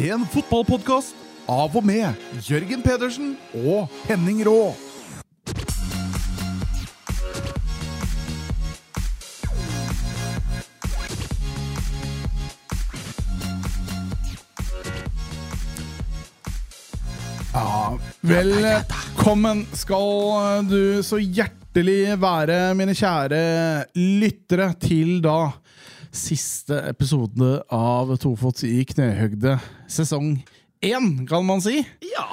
En fotballpodkast av og med Jørgen Pedersen og Henning Raa. Ja, velkommen skal du så hjertelig være, mine kjære lyttere, til da siste episode av Tofots i knehøgde sesong én, kan man si. Ja.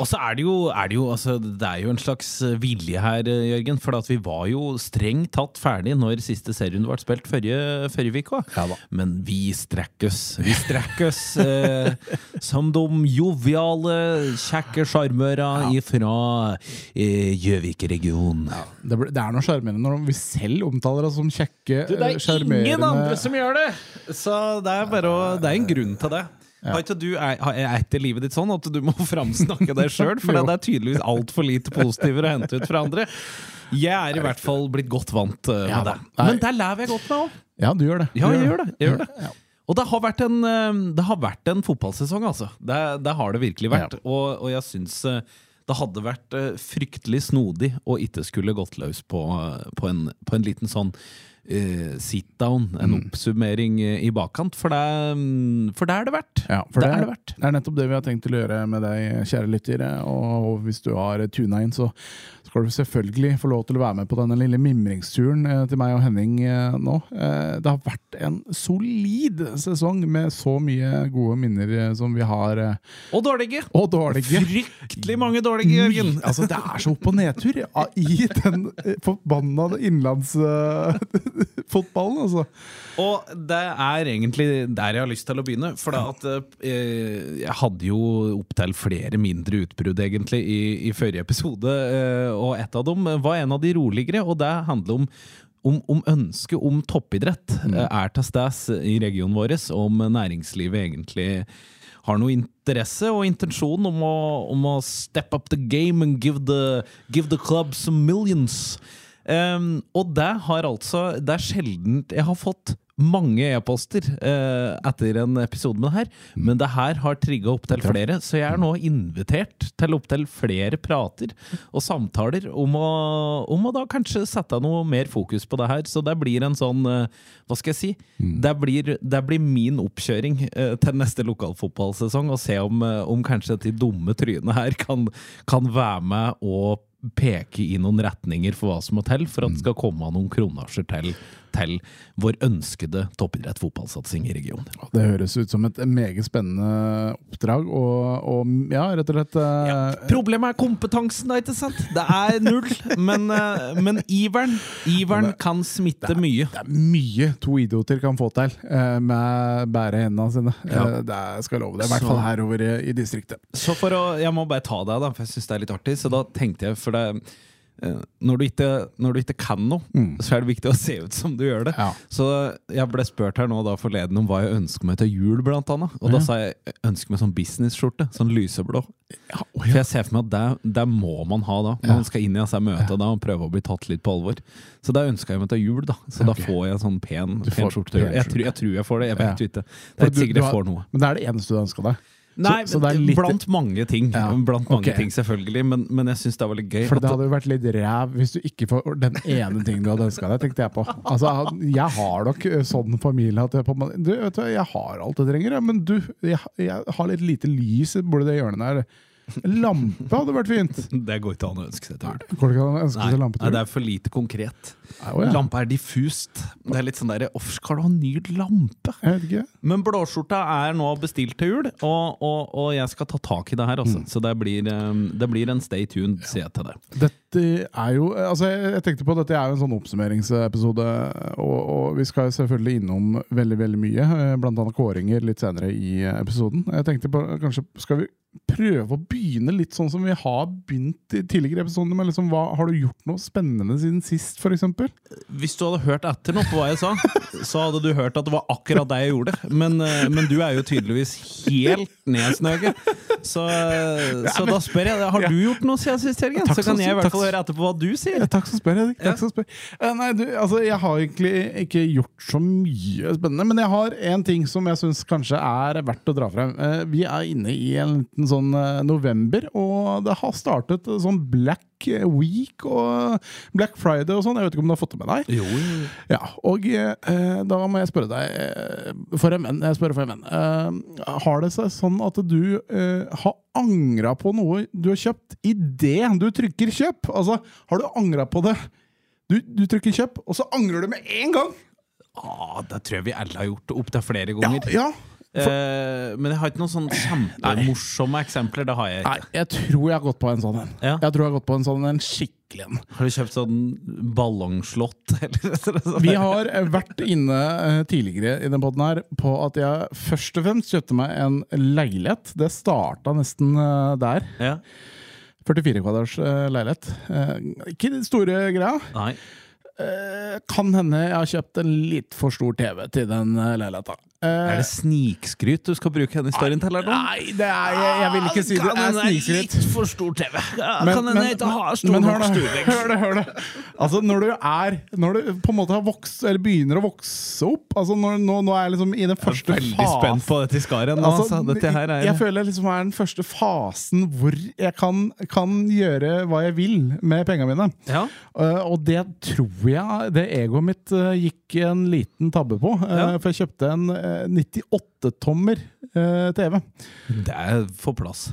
Og så er det jo, er det, jo altså, det er jo en slags vilje her, Jørgen. For at vi var jo strengt tatt ferdig når siste serierunde ble spilt forrige, forrige uke. Ja. Men vi strekkes. oss. Vi strekkes oss eh, som de joviale, kjekke sjarmøra ifra eh, Gjøvik-regionen. Det, ble, det er noe sjarmerende når vi selv omtaler oss som kjekke, Du, det eh, er ingen andre som gjør det! Så det er bare å, Det er en grunn til det. Har ikke du er, er etter livet ditt sånn at du må framsnakke deg sjøl? For det er tydeligvis altfor lite positiver å hente ut fra andre. Jeg er i hvert fall blitt godt vant Ja med da. det. Men der lever jeg godt med òg. Ja, du gjør det. Ja, jeg gjør det. Jeg gjør det. Og det har vært en, eh, det har vært en fotballsesong, altså. Det, det har det virkelig vært. Og, og jeg syns eh, det hadde vært eh, fryktelig snodig å ikke skulle gått løs på, eh, på, en, på en liten sånn eh, sit-down, en Mm. oppsummering eh, i bakkant. For det, mm, for det er det verdt. Ja, for det, det, er det verdt. det er nettopp det vi har tenkt til å gjøre med deg, kjære lytter. Og, og hvis du har tuna inn, så skal du selvfølgelig få lov til å være med på denne lille mimringsturen eh, til meg og Henning eh, nå. Eh, det har vært en solid sesong med så mye gode minner som vi har. Og dårlige! og dårlige. Fryktelig mange dårlige, Jørgen! Altså, det er så opp og nedtur i den forbanna innlandsfotballen, altså. Og det er egentlig der jeg har lyst til å begynne. For da at jeg hadde jo opptil flere mindre utbrudd egentlig i, i forrige episode, eh, og et av dem var en av de roligere, og det handler om om, om ønsket om toppidrett mm. er til stede i regionen vår, om næringslivet egentlig har noe interesse og intensjon om å, om å step up the game and give the, give the club some millions. Um, og det har altså Det er sjelden jeg har fått mange e-poster eh, etter en episode med det her, men det her har trigga opp til flere, så jeg er nå invitert til opptil flere prater og samtaler om å, om å da kanskje sette noe mer fokus på det her. Så det blir en sånn eh, Hva skal jeg si? Det, blir, det blir min oppkjøring eh, til neste lokalfotballsesong, og se om, eh, om kanskje de dumme trynene her kan, kan være med og peke i noen retninger for hva som må til for at det skal komme noen kronasjer til, til vår ønskede toppidrett fotballsatsing i regionen. Det høres ut som et meget spennende oppdrag, og, og ja, rett og slett eh, Ja, problemet er kompetansen, da, ikke sant? Det er null. Men, eh, men iveren, iveren kan smitte mye. Det er mye to idioter kan få til eh, med bære hendene sine. Ja. Eh, det skal jeg love deg. I hvert fall her over i, i distriktet. Så for å, Jeg må bare ta deg, da, for jeg syns det er litt artig. Så da tenkte jeg, for det eh, når du, ikke, når du ikke kan noe, så er det viktig å se ut som du gjør det. Ja. Så jeg ble spurt her nå da forleden om hva jeg ønsker meg til jul, blant annet. Og da sa jeg jeg ønsker meg sånn businessskjorte. Sånn lyseblå. Ja, å For jeg ser for meg at det, det må man ha da, når Ja. man skal inn i disse møtene da, og prøve å bli tatt litt på alvor. Så da ønska jeg meg til jul, da. Så okay. da får jeg en sånn pen, pen skjorte. Jeg, tror- jeg tror jeg får det, jeg vet Ja. jo ikke. Det er ikke sikkert jeg får noe. Men det er det eneste du ønsker deg? Nei, så det er litt- blant mange ting. Ja, Blant mange okay. ting, selvfølgelig. Men, men jeg syns det var litt gøy. For det hadde jo vært litt ræv hvis du ikke får den ene tingen du hadde ønska deg, tenkte jeg på. Altså, jeg har nok eh, sånn familie at jeg, på, du, vet du, jeg har alt jeg trenger, men du, jeg, jeg har litt lite lys i det hjørnet der. Lampe hadde vært fint. det går ikke an å ønske seg til jul. Går det ikke an å ønske Nei, lampe det er for lite konkret. Nei, å ja. Lampe er diffust. Det er litt sånn der, Hvorfor skal du ha ny lampe? Jeg vet ikke. Men blåskjorta er nå bestilt til jul, og, og, og jeg skal ta tak i det her. Mm. Altså. Så det blir, um, det blir en stay tuned, sier jeg til det. Dette er jo Altså, jeg jeg tenkte på dette er jo en sånn oppsummeringsepisode, og, og vi skal selvfølgelig innom veldig, veldig mye. eh, Blant annet kåringer litt senere i eh, episoden. Jeg tenkte på kanskje skal vi prøve å begynne litt sånn som vi har begynt i tidligere episoder. Med liksom, hva, har du gjort noe spennende siden sist, f.eks.? Hvis du hadde hørt etter nå på hva jeg sa, så hadde du hørt at det var akkurat det jeg gjorde. Men, eh, men du er jo tydeligvis helt nedsnøget. Så, så da spør jeg, har du gjort noe siden sist, Jørgen? Så kan jeg i hvert fall høre etterpå hva du sier. Ja, Takk som spør, Edik. Takk som spør. Eh, Nei, du, altså, jeg har egentlig ikke gjort så mye spennende, men jeg har en ting som jeg syns kanskje er verdt å dra frem. Eh, Vi er inne i en liten sånn eh, november, og det har startet sånn Black Week og Black Friday og sånn. Jeg vet ikke om du har fått det med deg? Jo. Ja, og eh, da må jeg spørre deg, eh, for en venn, jeg spør for en venn. Eh, har det seg sånn at du eh, har angra på noe du har kjøpt idet du trykker kjøp? Altså, har du angra på det? Du, du trykker kjøp, og så angrer du med en gang! Ah, det tror jeg vi alle har gjort opp til flere ganger. ja. Eh, men jeg har ikke noen sånn kjempemorsomme eksempler. Det har jeg ikke. Nei, jeg tror jeg har gått på en sånn en. Ja. Jeg tror jeg har gått på en sånn en skikkelig en. Har du kjøpt sånn ballongslott? Vi har eh, vært inne eh, tidligere i den podden her på at jeg først og fremst kjøpte meg en leilighet. Det starta nesten der. Ja. 44 kvaders eh, leilighet. Ikke den store greia. Nei. Kan hende jeg har kjøpt en litt for stor TV til den uh, leiligheta. Eh, Er det snikskryt du skal bruke denne historien til? Eller? Nei, det er, jeg, jeg vil ikke si det er snikskryt. for stor TV. Men- men- men hør stuevegg. Hør det, hør det. Altså, når du er Når du på en måte har vokst, eller begynner å vokse opp altså når, nå, nå er jeg liksom i den første Veldig fasen spent på dette skaren. Altså, Altså, dette her er Jeg føler liksom er den første fasen hvor jeg kan, kan gjøre hva jeg vil med pengene mine. ja. Uh, og det tror jeg det egoet mitt uh, gikk en liten tabbe på. Uh, Ja. For jeg kjøpte en uh, 98-tommer uh, TV. Det er for plass.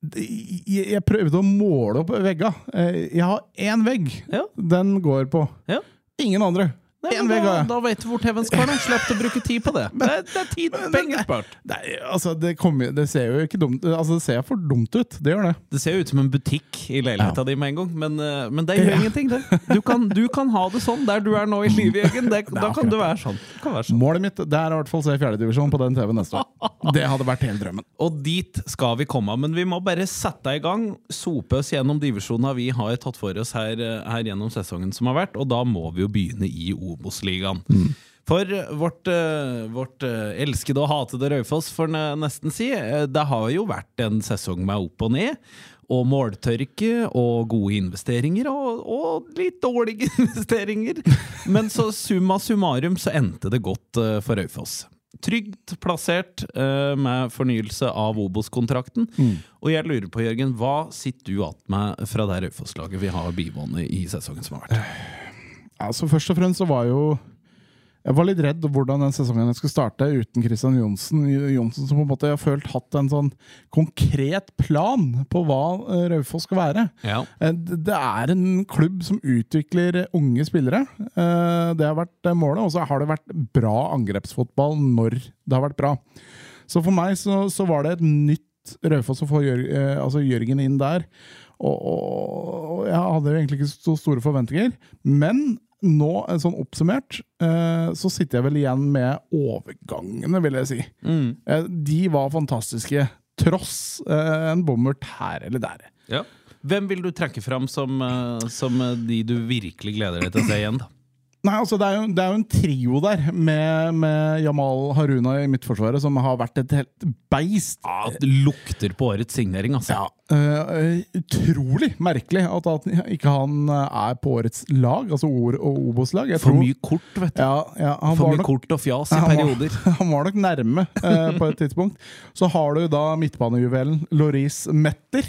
Jeg, prøvde å måle opp vegga. Uh, jeg har én vegg. Ja. Den går på. Ja. Ingen andre. Nei, men da, da vet du hvor TV-en skal. da. Slipp å bruke tid på det. Det, er- det er tid penger spart. Nei, altså, det, kommer, det ser jo ikke dumt Altså, det ser for dumt ut. Det gjør det. Det ser jo ut som en butikk i leiligheta di med en gang, men, eh, men det gjør Ja. ingenting, det. Du kan, du kan ha det sånn der du er nå i livet, Jørgen. Da kan du være sånn. Kan være sånn. Målet mitt det er i hvert fall å se fjerdedivisjon på den TV-en neste år. Det hadde vært hele drømmen. Og dit skal vi komme, men vi må bare sette i gang. Sope oss gjennom divisjonene vi har tatt for oss her, eh, her gjennom sesongen som har vært, og da må vi jo begynne i Obos-ligaen. For vårt, eh, vårt eh, elskede og hatede Raufoss, får en nesten si, eh, det har jo vært en sesong med opp og ned. Og måltørke og gode investeringer, og, og litt dårlige investeringer. Men så summa summarum så endte det godt for Raufoss. Trygt plassert med fornyelse av Obos-kontrakten. Og jeg lurer på, Jørgen, hva sitter du igjen med fra det Raufoss-laget vi har bivånet i sesongen som har vært? Altså, først og fremst så var jo Jeg var litt redd hvordan den sesongen jeg skulle starte uten Christian Johnsen. Johnsen som på en måte har følt hatt en sånn konkret plan på hva eh, Raufoss skal være. Ja. Eh, Det er en klubb som utvikler unge spillere. Eh, Det har vært målet. Og så har det vært bra angrepsfotball når det har vært bra. Så for meg så, så var det et nytt Raufoss å få Jør, altså Jørgen inn der. Og, og, og jeg hadde egentlig ikke så store forventninger. Men nå, eh, sånn oppsummert, eh, så sitter jeg vel igjen med overgangene, vil jeg si. Mm. Eh, De var fantastiske, tross en bommert her eller der. Ja. Hvem vil du trekke fram som, som de du virkelig gleder deg til å se igjen? da? Nei, altså det er, jo, det er jo en trio der, med, med Jamal Haruna i midtforsvaret, som har vært et helt beist. Ja, det lukter på årets signering, altså. Ja, uh, Utrolig merkelig at, at ikke han eh, er på årets lag, altså Or- og Obos-lag. For tror- mye kort, vet du. ja, ja, han, For var mye nok, kort og fjas i han var- perioder. han var nok nærme uh, på et tidspunkt. Så har du da midtbanejuvelen Loris Metter.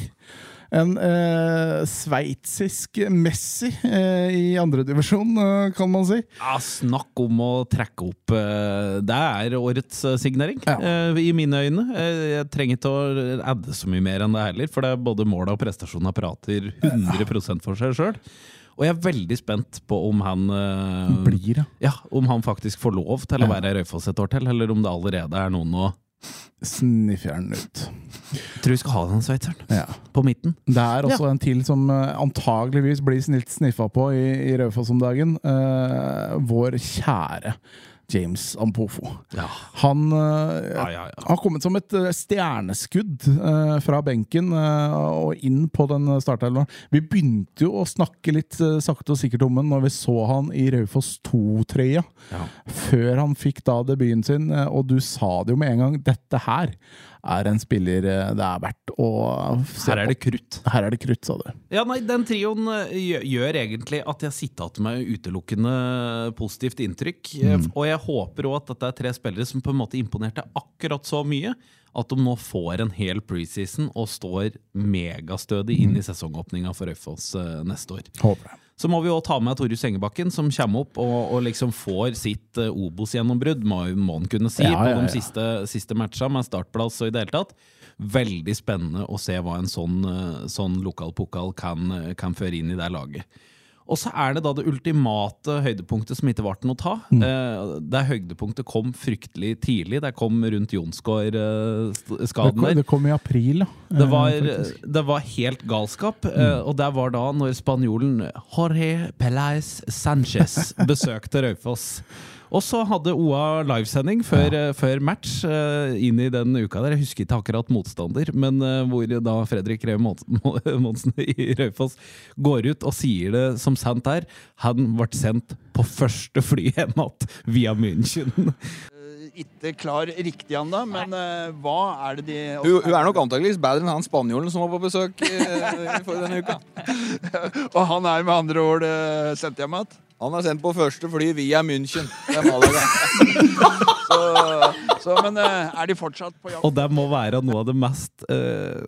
En eh, sveitsisk Messi eh, i andredivisjon, eh, kan man si. Ja, snakk om å trekke opp eh, Det er årets eh, signering, Ja. eh, i mine øyne. Jeg trenger ikke å adde så mye mer enn det heller, for det er både måla og prestasjonene prater 100% for seg sjøl. Og jeg er veldig spent på om han Blir, ja. Ja, om han faktisk får lov til å være i Røyfoss et år til, eller om det allerede er noen å Sniffer den ut. Tror vi skal ha den sveitseren Ja. på midten. Det er også en til som eh, antageligvis blir snilt sniffa på i, i Raufoss om dagen. Uh, vår kjære James Ampofo. Ja. Han uh, Ja, har kommet som et uh, stjerneskudd uh, fra benken uh, og inn på den startelveren. Vi begynte jo å snakke litt sakte og sikkert om den når vi så han i Raufoss 2-trøya. Ja. Før han fikk da debuten sin, og du sa det jo med en gang. Dette her er en spiller uh, det er verdt å se Her er det krutt. Her er det krutt, sa du. Ja, nei, Den trioen eh, gjør, egentlig at jeg sitter igjen med utelukkende positivt inntrykk. Mm. Og jeg håper òg at dette er tre spillere som på en måte imponerte akkurat så mye at de nå får en hel preseason og står megastødig inn i sesongåpninga for Raufoss eh, neste år. Håper det. Så må vi også ta med Torjus Engebakken, som kommer opp og, og liksom får sitt uh, Obos-gjennombrudd, må, må han kunne si, Ja, ja, på de siste, siste matchene med startplass og i det hele tatt. Veldig spennende å se hva en sånn, uh, sånn lokalpokal kan, uh, kan føre inn i det laget. Og så er det da det ultimate høydepunktet som ikke ble noe å ta. Mm. Eh, det høydepunktet kom fryktelig tidlig. Det kom rundt Jonsgaard-skaden der. det kom i april, ja. Det var, Eh, det var helt galskap, eh, og det var da når spanjolen Jorge Pelais Sanchez besøkte Raufoss. Og så hadde OA livesending før, ja. før match eh, inn i den uka der. Jeg husker ikke akkurat motstander, men eh, hvor da Fredrik Reve Mon- Mon- Monsen i Raufoss går ut og sier det som sant er. Han ble sendt på første fly hjem igjen via München. ikke klar riktig ennå, men uh, hva er det de Hun, hun er nok antakeligvis bedre enn han spanjolen som var på besøk uh, for denne uka. Og han er med andre ord uh, sendt hjem igjen? Han er sendt på første fly via München. Det er Malaga. Så, så, men eh, er de fortsatt på jobb? Og det må være noe av det mest eh,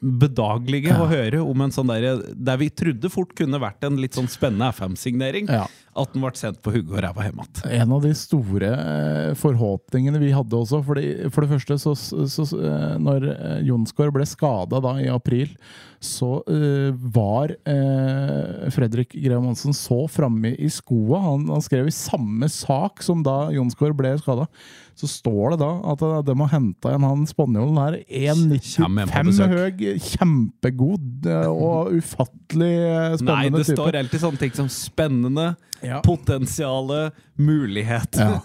bedagelige å høre om en sånn der, der vi trodde fort kunne vært en litt sånn spennende FM-signering. Ja. At den ble sendt på hugget og ræva hjem igjen. En av de store eh, forhåpningene vi hadde også. Fordi, for det første, så, så, eh, når eh, Jonsgaard ble skada i april, så uh, var uh, Fredrik Graham Hansen så framme i skoa. Han, han skrev i samme sak som da Jonsgaard ble skada. Så står det da at eh, de har henta en han spanjolen her. Kjem hjem 1,95 høy, kjempegod eh, og ufattelig spennende type. Nei, det type. står alltid sånne ting som spennende, Ja. potensiale, mulighet. Ja.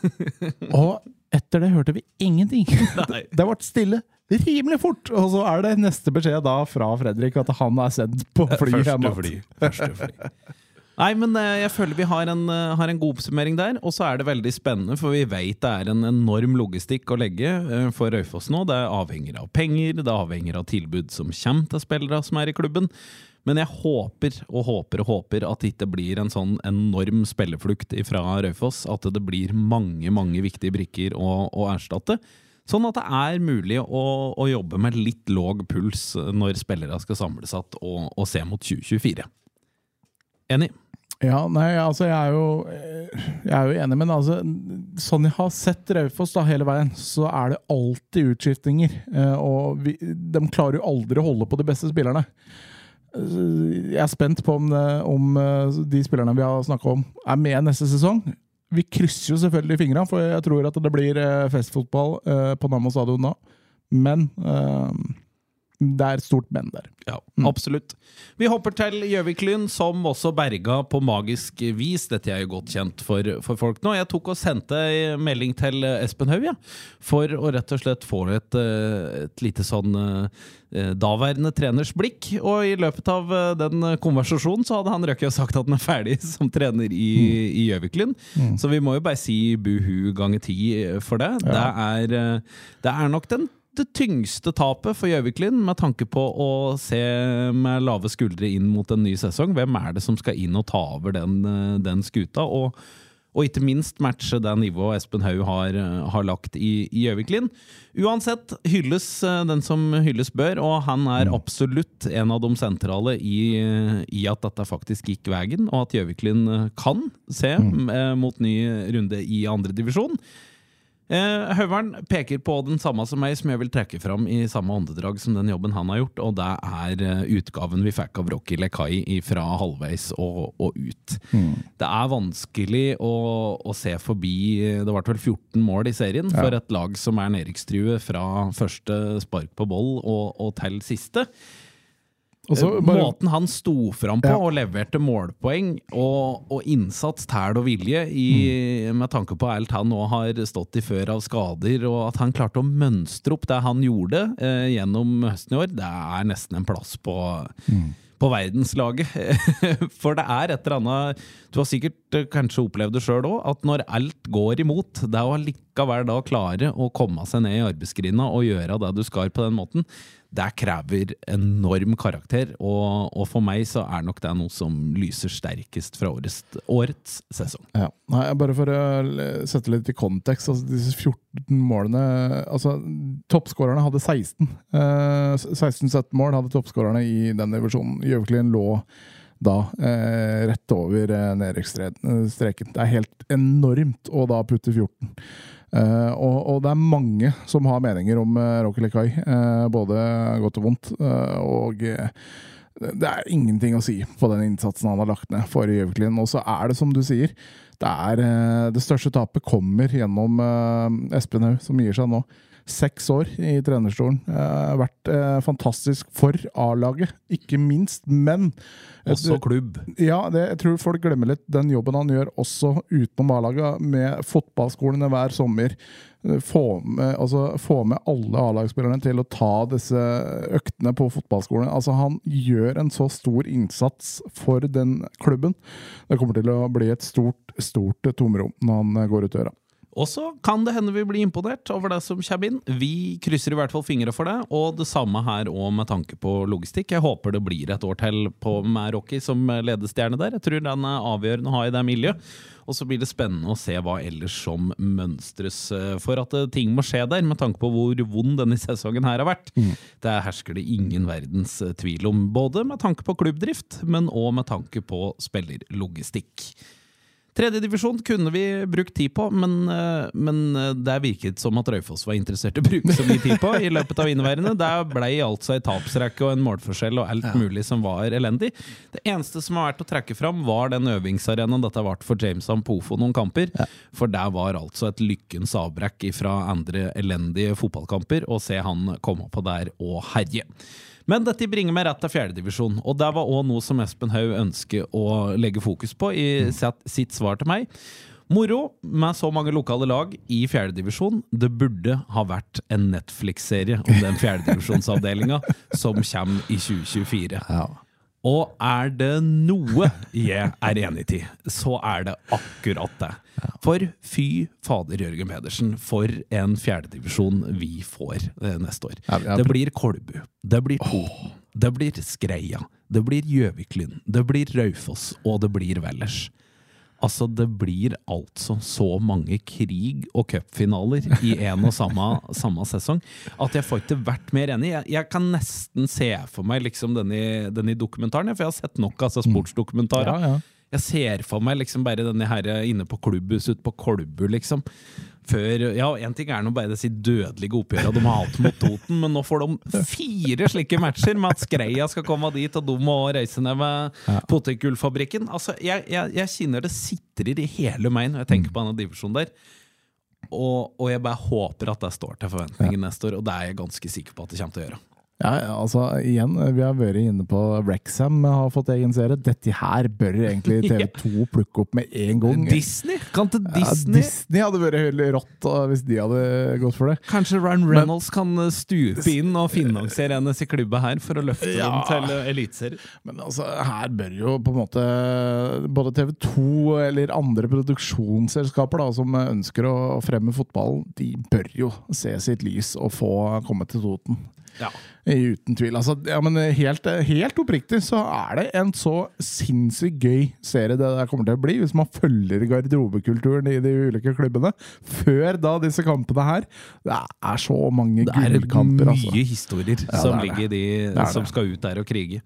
Og etter det hørte vi ingenting. Nei. Det ble stille rimelig fort. Og så er det neste beskjed da fra Fredrik at han er sendt på fly Første fly. Første fly. Nei, men eh, jeg føler vi har en, eh, har en god oppsummering der. Og så er det veldig spennende, for vi vet det er en enorm logistikk å legge eh, for Raufoss nå. Det avhenger av penger, det avhenger av tilbud som kommer til spillere som er i klubben. Men jeg håper og håper og håper at det ikke blir en sånn enorm spilleflukt fra Raufoss. At det blir mange, mange viktige brikker å, å erstatte. Sånn at det er mulig å, å jobbe med litt låg puls når spillere skal samles igjen og, og se mot 2024. Enig? Ja, nei, altså jeg er jo eh, Jeg er jo enig, men altså sånn jeg har sett Raufoss da hele veien, så er det alltid utskiftninger. eh, Og vi, de klarer jo aldri å holde på de beste spillerne. Eh, Jeg er spent på om, det, om eh, de spillerne vi har snakka om, er med neste sesong. Vi krysser jo selvfølgelig fingra, for jeg tror at det blir eh, festfotball eh, på Nammo stadion da. Men eh, det er stort men der. Ja, absolutt. Vi hopper til Gjøvik-Lyn, som også berga på magisk vis. Dette er jo godt kjent for, for folk nå. Jeg tok og sendte en melding til Espen Haug, ja, for å rett og slett få et, eh, et lite sånn eh, daværende treners blikk. Og i løpet av eh, den konversasjonen så hadde han røkket og sagt at han er ferdig som trener i, i Gjøvik-Lyn. Så vi må jo bare si buhu ganger ti for det. Det, er, det er nok den det tyngste tapet for Gjøvik-Lyn med tanke på å se med lave skuldre inn mot en ny sesong. Hvem er det som skal inn og ta over den, eh, den skuta? Og, og ikke minst matche det nivået Espen Haug har, eh, har lagt i Gjøvik-Lyn. Uansett hylles eh, den som hylles bør, og han er absolutt en av de sentrale i, i at dette faktisk gikk veien, og at Gjøvik-Lyn kan se mm. mot ny runde i andredivisjon. Eh, Høveren peker på den samme som meg, som jeg vil trekke fram i samme åndedrag som den jobben han har gjort, og det er eh, utgaven vi fikk av Rocky Lekai fra halvveis og, og ut. Det er vanskelig å, å se forbi Det ble vel 14 mål i serien for et lag som er nedrykkstrue fra første spark på boll og, og til siste. Og så Eh, bare- Måten han sto fram på Ja. og leverte målpoeng og, og innsats, tæl og vilje, i, Mm. med tanke på alt han nå har stått i før av skader, og at han klarte å mønstre opp det han gjorde eh, gjennom høsten i år, det er nesten en plass på, Mm. på verdenslaget. For det er et eller annet Du har sikkert eh, kanskje opplevd det sjøl òg, at når alt går imot, det å allikevel da klare å komme seg ned i arbeidsgrinda og gjøre det du skal på den måten, det krever enorm karakter. Og, og for meg så er nok det noe som lyser sterkest fra årets, årets sesong. Ja. Nei, bare for å sette litt i kontekst. Altså, disse 14 målene altså, Toppskårerne hadde 16. Eh, 16-17 mål hadde toppskårerne i den divisjonen. Gjøviklin lå da eh, rett over eh, nedrykksstreken. Det er helt enormt å da putte 14. Eh, og, og det er mange som har meninger om uh, Rocky Lekai, uh, både godt og vondt. Uh, og eh, det er ingenting å si på den innsatsen han har lagt ned for Gjøviklin. Og så er det som du sier, det, er, eh, det største tapet kommer gjennom eh, Espen Haug, som gir seg nå. Seks år i trenerstolen. Uh, vært uh, fantastisk for A-laget, ikke minst. Men Også klubb. ja, det, jeg tror folk glemmer litt den jobben han gjør også utenom A-laget, med fotballskolene hver sommer. Få med, altså, få med alle A-lagsspillerne til å ta disse øktene på fotballskolen. Altså, han gjør en så stor innsats for den klubben. Det kommer til å bli et stort, stort tomrom når han går ut døra. Og så kan det hende vi blir imponert over det som kommer inn. Vi krysser i hvert fall fingre for det, og det samme her òg med tanke på logistikk. Jeg håper det blir et år til på med Rocky som ledestjerne der. Jeg tror den er avgjørende å ha i det miljøet. Og så blir det spennende å se hva ellers som mønstres eh, for at eh, ting må skje der, med tanke på hvor vond denne sesongen her har vært. Det hersker det ingen verdens eh, tvil om, både med tanke på klubbdrift, men òg med tanke på spillerlogistikk. Tredjedivisjon kunne vi brukt tid på, men, eh, men eh, det virket som at Raufoss var interessert i å bruke så mye tid på i løpet av inneværende. Der ble altså ei tapsrekke og en målforskjell og alt mulig som var elendig. Det eneste som har vært å trekke fram, var den øvingsarenaen dette ble for James Ampofo noen kamper. For der var altså et lykkens avbrekk fra andre elendige fotballkamper, å se han komme på der og herje. Men dette bringer meg rett til fjerdedivisjon, og det var òg noe som Espen Haug ønsker å legge fokus på i sitt, sitt svar til meg. Moro med så mange lokale lag i fjerdedivisjon. Det burde ha vært en Netflix-serie om den fjerdedivisjonsavdelinga som kommer i 2024. Og er det noe jeg er enig i, så er det akkurat det. For fy fader, Jørgen Pedersen, for en fjerdedivisjon vi får eh, neste år. Det blir Kolbu, det blir Toten, det blir Skreia, det blir Gjøviklyn, det blir Raufoss, og det blir Vellers. Altså, det blir altså så mange krig- og cupfinaler i en og samme, samme sesong at jeg får ikke vært mer enig. Jeg, jeg kan nesten se for meg liksom denne, denne dokumentaren, for jeg har sett nok altså sportsdokumentarer. Ja, ja. Jeg ser for meg liksom bare denne her inne på klubbhuset ute på Kolbu, liksom. Før, ja, En ting er nå bare disse dødelige oppgjørene de har hatt mot Toten, men nå får de fire slike matcher med at Skreia skal komme dit, og de må reise ned med potetgullfabrikken. Altså, jeg, jeg, jeg kjenner det sitrer i hele meg når jeg tenker på denne divisjonen der. Og, og jeg bare håper at det står til forventningen neste år, og det er jeg ganske sikker på at det kommer til å gjøre. Ja, altså igjen, vi har vært inne på Wrexham, har fått egen serie. Dette her bør egentlig TV2 plukke opp med en gang. Disney? Kan til Ja, Disney Disney hadde vært veldig rått hvis de hadde gått for det. Kanskje Ryan Reynolds kan uh, stupe inn og finansiere hennes i klubba her for å løfte Ja. dem til uh, eliteserie. Men altså, her bør jo på en måte både TV2 eller andre produksjonsselskaper da, som ønsker å fremme fotballen, de bør jo se sitt lys og få komme til Toten. Ja. Uten tvil. Altså, ja, men helt, helt oppriktig så er det en så sinnssykt gøy serie det der kommer til å bli, hvis man følger garderobekulturen i de ulike klubbene. Før da disse kampene her. Det er så mange gullkamper Det er mye altså. historier Ja, som det er ligger i de Det er som skal ut der og krige.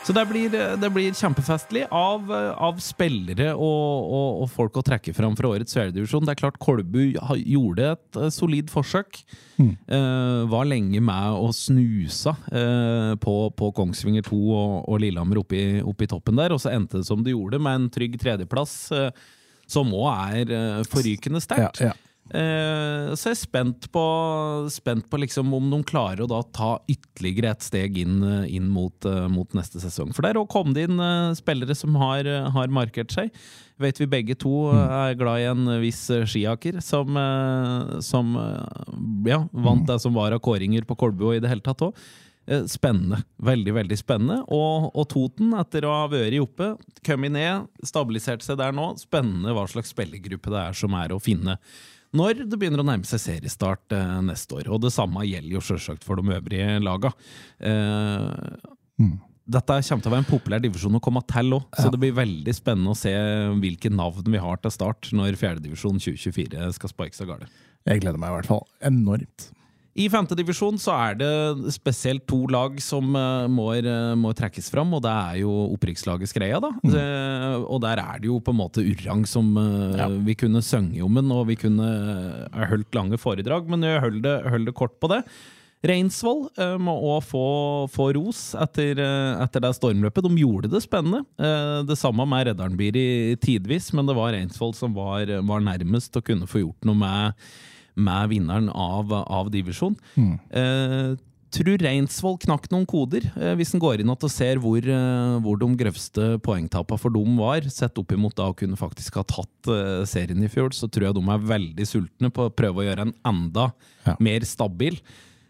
Så det blir, det blir kjempefestlig av, av spillere og, og, og folk å trekke fram fra årets fjerdedivisjon. Det er klart Kolbu gjorde et eh, solid forsøk. Eh, var lenge med og snusa uh, på, på Kongsvinger 2 og, og Lillehammer oppe i, toppen der, og så endte det som det gjorde, med en trygg tredjeplass. Uh, som òg er forrykende sterkt. Ja, ja. Eh, så jeg er spent på, spent på liksom om de klarer å da ta ytterligere et steg inn, eh, inn mot, eh, mot neste sesong. For der òg kom det inn spillere som har, har markert seg. Vet vi begge to eh, er glad i en viss skiaker som, som ja, vant det som var av kåringer på Kolbu og i det hele tatt òg. Spennende. Veldig, veldig spennende. Og, og Toten, etter å ha vært oppe, kommet ned, stabilisert seg der nå. Spennende hva slags spillergruppe det er som er å finne når det begynner å nærme seg seriestart eh, neste år. Og det samme gjelder jo selvsagt for de øvrige laga. Eh, Dette kommer til å være en populær divisjon å komme til òg, så det blir veldig spennende å se hvilke navn vi har til start når fjerdedivisjon 2024 skal sparkes av gårde. Jeg gleder meg i hvert fall enormt. I femtedivisjon så er det spesielt to lag som uh, må, eh, må trekkes fram, og det er jo opprykkslaget Skreia. da. Eh, og der er det jo på en måte Urrang som eh, vi kunne sunget om den, og vi kunne uh, holdt lange foredrag, men jeg holder det, holder det kort på det. Reinsvoll uh, må òg få, få ros etter, uh, etter det stormløpet. De gjorde det spennende. Uh, det samme med Reddarnbyri tidvis, men det var Reinsvoll som var, var nærmest å kunne få gjort noe med, med vinneren av, av divisjon. Eh, tror Reinsvoll knakk noen koder, eh, hvis en går inn og ser hvor, eh, hvor de grøvste poengtapene for dem var, sett opp imot da å kunne faktisk ha tatt eh, serien i fjor, så tror jeg de er veldig sultne på å prøve å gjøre en enda Ja. mer stabil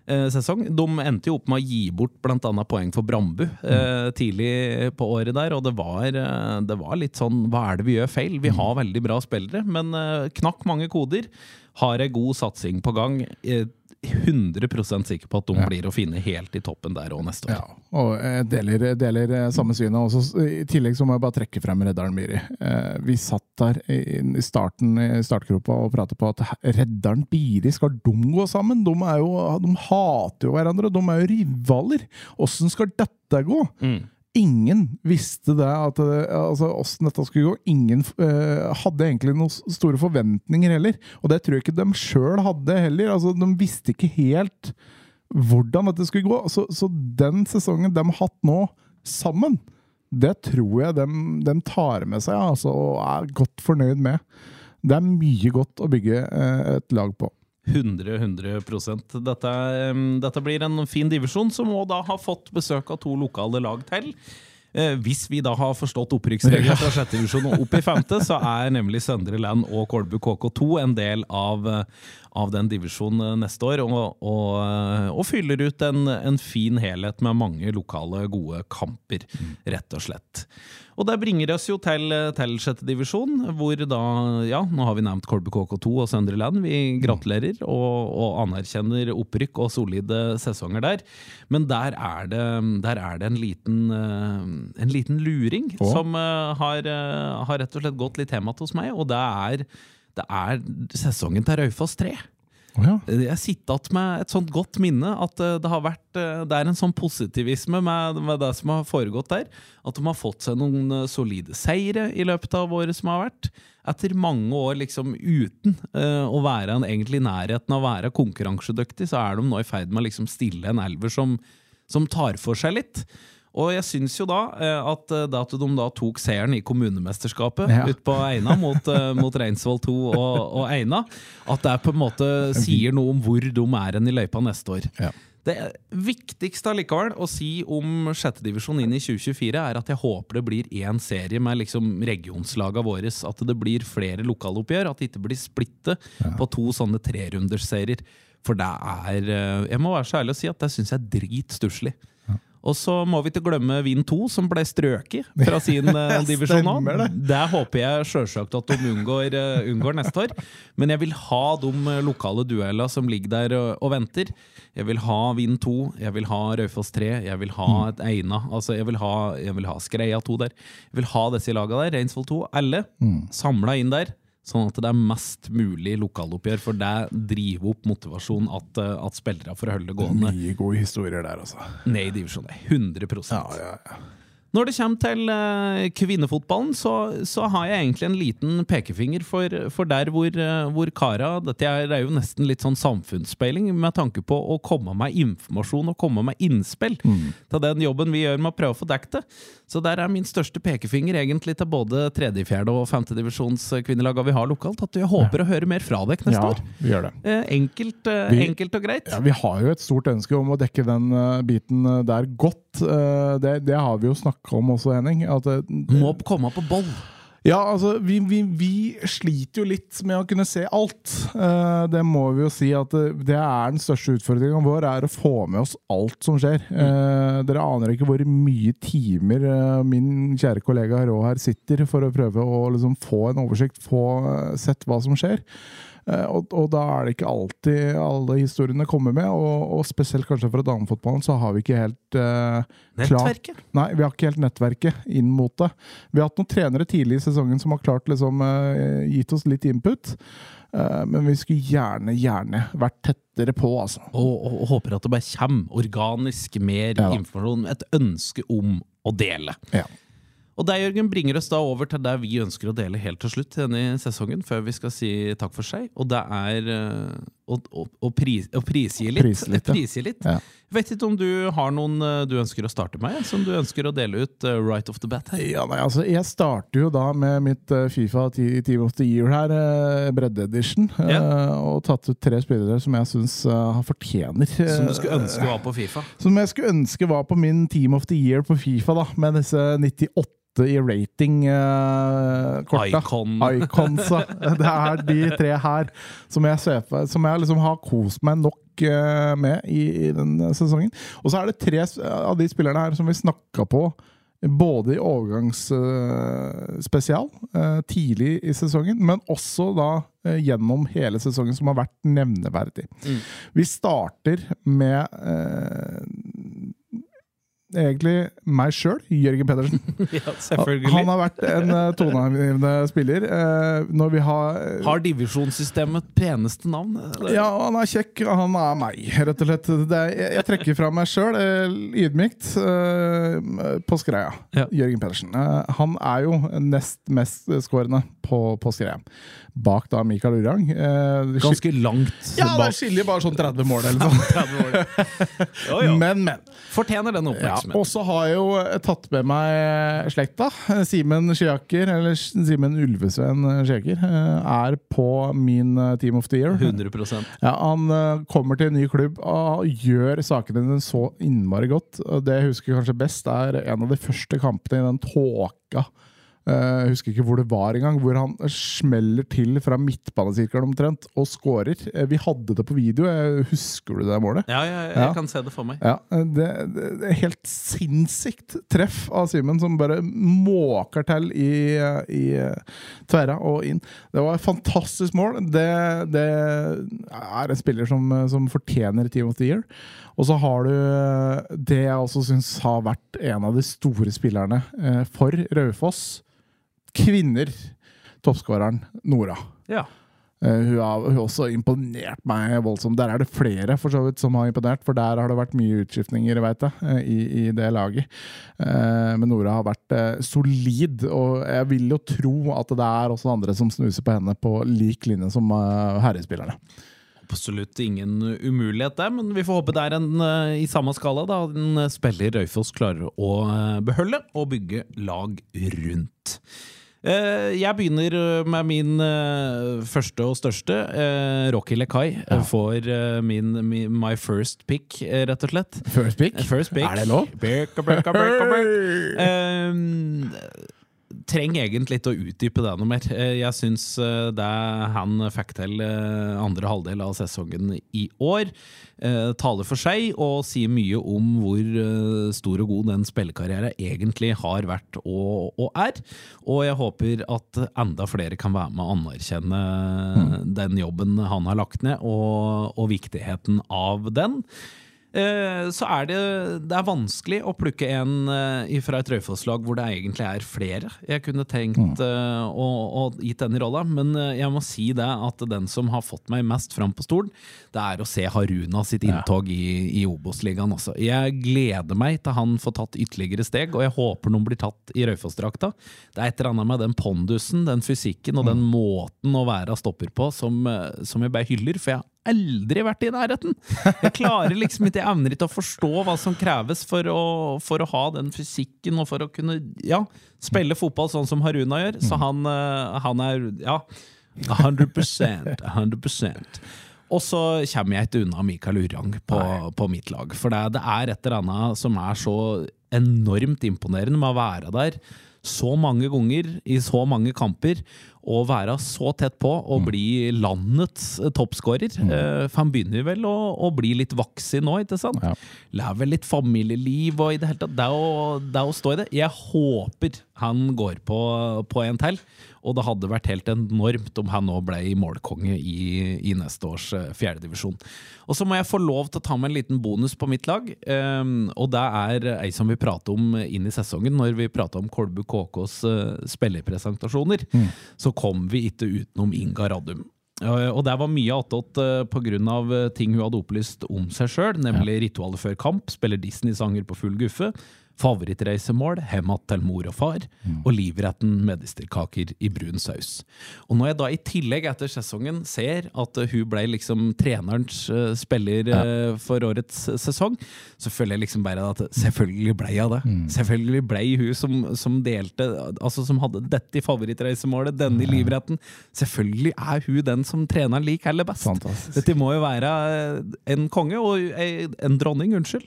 eh, sesong. De endte jo opp med å gi bort bl.a. poeng for Brambu eh, tidlig på året der, og det var, eh, det var litt sånn Hva er det vi gjør feil? Vi har veldig bra spillere, men knakk mange koder. Har ei god satsing på gang. Eh, 100% sikker på at de Ja. blir å finne helt i toppen der òg neste år. Ja, og jeg deler, deler eh, samme synet. Også, I tillegg så må jeg bare trekke frem Reddaren Biri. Eh, vi satt der i, starten i startgropa og pratet på at Reddaren Biri, skal de gå sammen? De, er jo, de hater jo hverandre, de er jo rivaler! Åssen skal dette gå? Mm. Ingen visste det, at altså åssen dette skulle gå. Ingen uh, hadde egentlig noen store forventninger heller. Og det tror jeg ikke de sjøl hadde heller. Altså, de visste ikke helt hvordan dette skulle gå. Så, så den sesongen de har hatt nå, sammen, det tror jeg de, de tar med seg altså, og er godt fornøyd med. Det er mye godt å bygge uh, et lag på. 100, 100 dette, dette blir en fin divisjon, som må da ha fått besøk av to lokale lag til. Eh, hvis vi da har forstått opprykksreglene fra sjette divisjon og opp i femte, så er nemlig Søndre Land og Kolbu KK2 en del av, eh, av den divisjonen eh, neste år, og, og, og fyller ut en, en fin helhet med mange lokale, gode kamper, rett og slett. Og det bringer oss jo til, til sjette divisjon, hvor da, ja, nå har vi nevnt Kolbu KK2 og Søndre Land. Vi gratulerer og, og anerkjenner opprykk og solide sesonger der. Men der er det, der er det en, liten, eh, en liten luring Å? som eh, har, eh, har rett og slett gått litt hjem hos meg, og det er, det er sesongen til Raufoss 3. Å ja. Jeg sitter igjen med et sånt godt minne at eh, det har vært eh, Det er en sånn positivisme med, med det som har foregått der. At de har fått seg noen eh, solide seire i løpet av året som har vært. Etter mange år liksom uten uh, å være en, egentlig i nærheten av å være konkurransedyktig, så er de nå i ferd med å liksom stille en elver som, som tar for seg litt. Og jeg syns jo da eh, at eh, det at de da tok seieren i kommunemesterskapet Ja. ut på Eina mot, eh, mot Reinsvoll 2 og, og Eina, at det på en måte sier noe om hvor de er hen i løypa neste år. Ja. Det viktigste allikevel å si om sjettedivisjon inn i 2024, er at jeg håper det blir én serie med liksom regionslagene våre. At det blir flere lokaloppgjør. At det ikke blir splittet på to sånne trerundersserier. For det er Jeg må være så ærlig å si at det syns jeg er dritstusslig. Og så må vi ikke glemme Vind 2, som ble strøket fra sin uh, divisjon nå. Det. Det håper jeg sjølsagt at de unngår, uh, unngår neste år. Men jeg vil ha de eh, lokale duellene som ligger der og, og venter. Jeg vil ha Vind 2, jeg vil ha Raufoss 3, jeg vil ha et Eina. Altså jeg vil ha, jeg vil ha Skreia 2 der. Jeg vil ha disse lagene der, Reinsvoll 2. Alle samla inn der. Sånn at det er mest mulig lokaloppgjør, for det driver opp motivasjonen at, eh, at spillere får holde det gående Mye gode historier der, altså. ned i divisjon 100 Ja, ja, ja. Når det kommer til eh, kvinnefotballen, så, så har jeg egentlig en liten pekefinger for, for der hvor, eh, hvor kara Dette er, jo nesten litt sånn samfunnsspeiling med tanke på å komme med informasjon og komme med innspill til den jobben vi gjør med å prøve å få dekket det. Så der er min største pekefinger egentlig til både tredje, fjerde og femte divisjons kvinnelaga vi har lokalt, at jeg håper å høre mer fra dere neste Ja, år. vi gjør det. Eh, enkelt, eh, Vi- enkelt og greit. Ja, Vi har jo et stort ønske om å dekke den eh, biten eh, der godt. Eh, det, det har vi jo snakka om også, Henning. At, eh, Må komme på boll. Ja, altså, vi, vi, vi sliter jo litt med å kunne se alt. Uh, det må vi jo si at det, det er den største utfordringen vår, er å få med oss alt som skjer. Uh, dere aner ikke hvor mye timer uh, min kjære kollega Rå her sitter for å prøve å liksom få en oversikt, få sett hva som skjer. Eh, og, og da er det ikke alltid alle historiene kommer med, og, og spesielt kanskje fra damefotballen så har vi ikke helt klart Nettverket. Nei, vi har ikke helt nettverket inn mot det. Vi har hatt noen trenere tidlig i sesongen som har klart liksom uh, gitt oss litt input. Eh, men vi skulle gjerne, gjerne vært tettere på, altså. Og, og, og håper at det bare kommer organisk mer Ja. informasjon. Et ønske om å dele. Ja. Og det, Jørgen, bringer oss da over til det vi ønsker å dele helt til slutt denne sesongen, før vi skal si takk for seg. Og det er eh, å, å, å, pris, å prisgi litt. Prise litt, ja. Prisgi litt. Ja. Vet ikke om du har noen eh, du ønsker å starte med, som du ønsker å dele ut eh, right off the bat her? Ja, nei, altså, jeg starter jo da med mitt Fifa Team of the Year her, bredde-edition. eh, Ja. og tatt ut tre spillere som jeg syns har fortjener. Som du skulle ønske var på Fifa? Som jeg skulle ønske var på min Team of the Year på Fifa, da, med disse 98 i rating-korta. Icon. Iconsa. Det er de tre her som jeg, ser som jeg liksom har kost meg nok eh, med i, i den sesongen. Og så er det tre av de spillerne her som vi snakka på både i overgangsspesial eh, tidlig i sesongen, men også da eh, gjennom hele sesongen, som har vært nevneverdig. Mm. Vi starter med eh, egentlig meg sjøl, Jørgen Pedersen. ja, selvfølgelig. Han har vært en uh, toneangivende spiller. eh, når vi har Har divisjonssystemet peneste navn? Eller? Ja, han er kjekk. Han er meg, rett og slett. Det er, jeg, trekker fra meg sjøl, ydmykt, eh, på skreia. Ja. Jørgen Pedersen. Eh, han er jo nest mest skårende på, på skreia. Bak da Mikael Urang. Eh, Ganske langt ja, det skiller bare sånn 30 mål eller noe sånt. Men, men. Fortjener den Ja, oppmerksomheten. og så har jeg jo tatt med meg slekta. Simen Skiaker, eller Simen Ulvesveen Skiaker, eh, er på min eh, Team of the Year. 100 Ja, han eh, kommer til en ny klubb og gjør sakene dine så innmari godt. Det jeg husker kanskje best, er en av de første kampene i den tåka. Eh, Jeg husker ikke hvor det var engang, hvor han smeller til fra midtbanesirkelen omtrent og scorer. Eh, Vi hadde det på video. Jeg- Husker du det målet? Ja, ja, jeg Ja. kan se det for meg. Ja, det, det, det er helt sinnssykt treff av Simen, som bare måker til i, i tverra og inn. Det var et fantastisk mål. Det, det er en spiller som, som fortjener Team of the Year. Og så har du det jeg også syns har vært en av de store spillerne eh, for Raufoss. Kvinner. Toppskåreren Nora. Ja. Uh, hun, har, hun har også imponert meg voldsomt. Der er det flere for så vidt som har imponert, for der har det vært mye utskiftninger vet jeg, eh, i, i det laget. Uh, men Nora har vært solid, og jeg vil jo tro at det er også andre som snuser på henne på lik linje som herrespillerne. Absolutt ingen umulighet der, men vi får håpe det er en i samme skala. da En spiller Raufoss klarer å eh, beholde og bygge lag rundt. Eh, Jeg begynner eh, med min eh, første og største. Rocky Lekai ja. får min, my first pick, rett og slett. First pick. First pick. Er det lov? Birka, birka, birka, birka. Ehm, trenger egentlig ikke å utdype det noe mer. Eh, Jeg syns eh, det han fikk til eh, andre halvdel av sesongen i år, taler for seg og sier mye om hvor stor og god den spillekarrieren egentlig har vært og, og er. Og jeg håper at enda flere kan være med å anerkjenne den jobben han har lagt ned, og, og viktigheten av den. Eh, så er det, det er vanskelig å plukke en eh, fra et Raufoss-lag hvor det egentlig er flere jeg kunne tenkt eh, å, å gitt den i rolla. Men jeg må si det at den som har fått meg mest fram på stolen, det er å se Haruna sitt inntog i, i Obos-ligaen også. Jeg gleder meg til han får tatt ytterligere steg, og jeg håper noen blir tatt i Raufoss-drakta. Det er et eller annet med den pondusen, den fysikken og den måten å være stopper på som, som jeg bare hyller. For jeg aldri vært i nærheten! Jeg klarer liksom ikke, jeg evner ikke å forstå hva som kreves for å, for å ha den fysikken og for å kunne ja, spille fotball sånn som Haruna gjør. Så han, eh, han er ja, 100 100 og så kommer jeg ikke unna Mikael Urang på, på mitt lag. For det, det er et eller annet som er så enormt imponerende med å være der så mange ganger i så mange kamper. Og være så tett på og bli landets eh, toppskårer. Eh, For han begynner vel å, å bli litt voksen nå, ikke sant? Ja. Lever litt familieliv og i det hele tatt. Det å, det å stå i det. Jeg håper han går på, på en til. Og det hadde vært helt enormt om han nå ble målkonge i, i neste års eh, fjerdedivisjon. Og så må jeg få lov til å ta med en liten bonus på mitt lag. Um, og det er ei som vi prater om inn i sesongen, når vi prata om Kolbu KKs uh, spillerpresentasjoner. Så kom vi ikke utenom Inga Radum. Uh, og det var mye attåt pga. ting hun hadde opplyst om seg sjøl, nemlig ritualet før kamp, spiller Disney-sanger på full guffe, favorittreisemål, hjem til mor og far, og livretten medisterkaker i brun saus. Og når jeg da i tillegg etter sesongen ser at uh, hun ble liksom trenerens uh, spiller uh, for årets sesong, så føler jeg liksom bare at selvfølgelig ble jeg det. Selvfølgelig ble hun som, som delte Altså som hadde dette i favorittreisemålet, denne i livretten. Selvfølgelig er hun den som treneren liker aller best. Fantastisk. Dette må jo være eh, en konge, og eh, en dronning, unnskyld.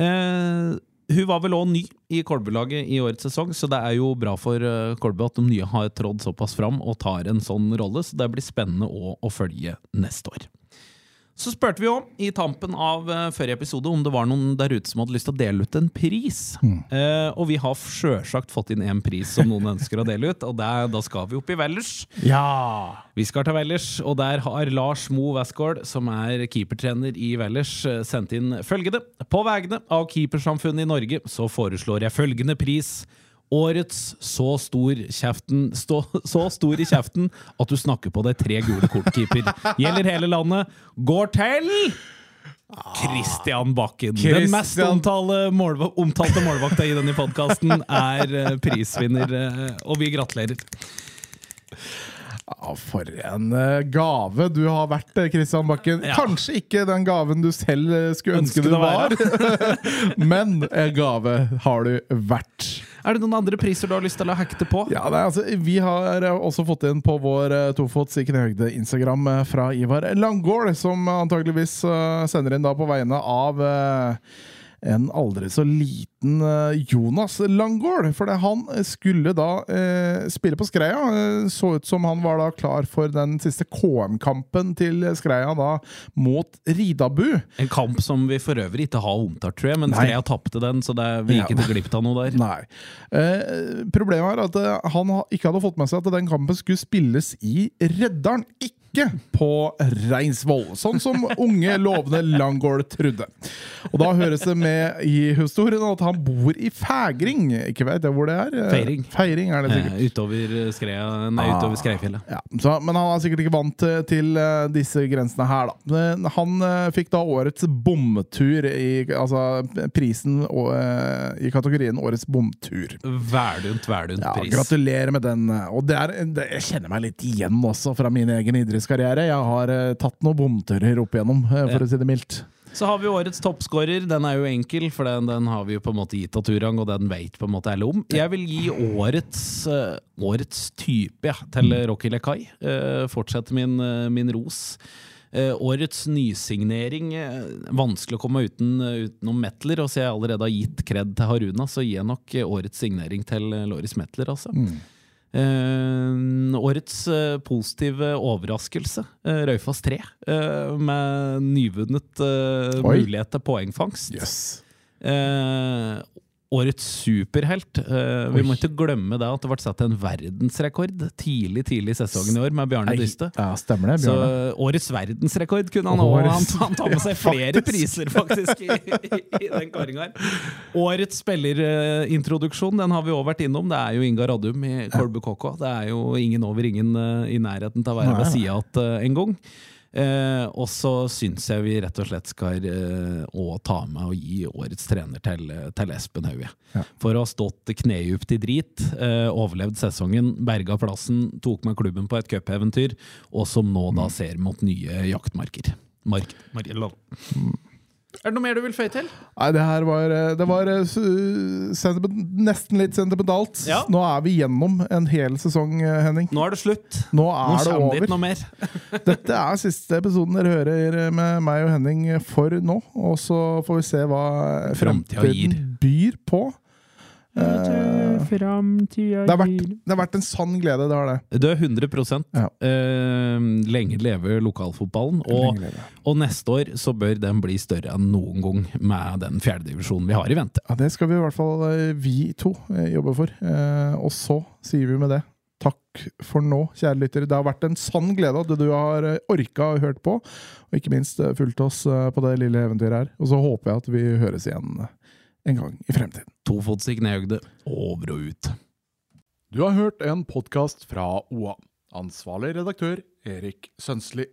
Eh, hun var vel òg ny i Kolbu-laget i årets sesong, så det er jo bra for eh, Kolbu at de nye har trådd såpass fram og tar en sånn rolle, så det blir spennende å, å følge neste år. Så spurte vi om i tampen av uh, forrige episode om det var noen der ute som hadde lyst til å dele ut en pris. Eh, og vi har sjølsagt fått inn en pris som noen ønsker å dele ut, og der, da skal vi opp i Vellers. Ja! Vi skal til Vellers, og der har Lars Mo Westgård, som er keepertrener i Vellers, eh, sendt inn følgende. På vegne av keepersamfunnet i Norge så foreslår jeg følgende pris. Årets så stor, kjeften, stå, så stor i kjeften at du snakker på deg tre gule kort-keeper. Gjelder hele landet. Går til Christian Bakken. Den mest omtale målva omtalte målvakta i denne podkasten er eh, prisvinner, eh, og vi gratulerer. Ja, for en eh, gave du har vært, Kristian Bakken. Ja. Kanskje ikke den gaven du selv eh, skulle ønske, Ønske du var, men en gave har du vært. Er det noen andre priser du har lyst til å hekte på? Ja, nei, altså, Vi har eh, også fått inn på vår eh, tofots i knehøgde Instagram eh, fra Ivar Langgaard, som antageligvis eh, sender inn da på vegne av eh, en aldri så liten eh, Jonas Langgaard. For han skulle da eh, spille på Skreia. Eh, så ut som han var da klar for den siste KM-kampen til Skreia da mot Ridabu. En kamp som vi for øvrig ikke har omtalt, tror jeg, men Nei. Skreia tapte den, så det, vi gikk ikke glipp av noe der. Nei. Eh, problemet er at eh, han ikke hadde fått med seg at den kampen skulle spilles i Reddaren, ikke på Reinsvoll, sånn som unge, lovende Langgaard trodde. Og da høres det med i historien at han bor i Fægring. Ikke vet jeg hvor det er. Feiring. Feiring er det sikkert. Eh, utover Skreia, nei, Ah. utover Skreifjellet. Ja, så, men han er sikkert ikke vant til, eh, disse grensene her, da. Han eh, fikk da årets bomtur i Altså prisen eh, i kategorien Årets bomtur. Verdunt, verdunt pris. Ja, gratulerer med den. Og det er, det, jeg kjenner meg litt igjen også fra min egen idrettskarriere. Jeg har eh, tatt noen bomturer opp igjennom, eh, for Ja. å si det mildt. Så har vi årets toppskårer. Den er jo enkel, for den, den har vi jo på en måte gitt av Turang, og den vet på en måte alle om. Jeg vil gi årets, eh, årets type ja, til Rocky Lekai. Fortsette min, min ros. Uh, årets nysignering uh, Vanskelig å komme uten, uh, utenom Metler. Og så jeg allerede har gitt kred til Haruna, så gir jeg nok årets signering til Loris Metler. Altså. Eh, årets uh, positive overraskelse, uh, Raufoss 3, eh, med nyvunnet mulighet til poengfangst. Yes. Eh, Årets superhelt. Uh, vi må ikke glemme det at det ble satt en verdensrekord tidlig tidlig i sesongen i år med Bjarne Dyste. Ja, stemmer det, Bjarne. Så Bjørne. årets verdensrekord kunne han òg. Han, han tar med seg flere priser, faktisk, i, i, i den kåringa her. Årets spillerintroduksjon den har vi òg vært innom. Det er jo Inga Radum i Kolbu KK. Det er jo ingen over ingen uh, i nærheten til å være ved sida igjen en gang. Eh, og så syns jeg vi rett og slett skal eh, ta med og gi årets trener til, til Espen Hauge. Ja. For å ha stått knedypt i drit, eh, overlevd sesongen, berga plassen, tok med klubben på et cupeventyr, og som nå da ser mot nye jaktmarker. Mark, mark. Er det noe mer du vil føye til? Nei, det her var, eh, det var eh, nesten litt sentimentalt. Ja. Nå er vi gjennom en hel sesong, eh, Henning. Nå er det slutt. Nå Nå er det det over. noe mer. Dette er siste episoden dere hører med meg og Henning for nå. Og så får vi se hva fremtiden byr på. Eh, det, har vært, det har vært en sann glede, det har det. Du er 100 Ja. eh, Lenge leve lokalfotballen. Og, leve. og neste år så bør den bli større enn noen gang med den fjerdedivisjonen vi har i vente. Ja, Det skal vi i hvert fall eh, vi to eh, jobbe for. Eh, Og så sier vi med det takk for nå, kjære lyttere. Det har vært en sann glede at du har orka og hørt på, og ikke minst fulgt oss på det lille eventyret her. Og så håper jeg at vi høres igjen en gang i fremtiden. Tofotsig knehøgde, over og ut. Du har hørt en podkast fra OA. Ansvarlig redaktør Erik Sønsli.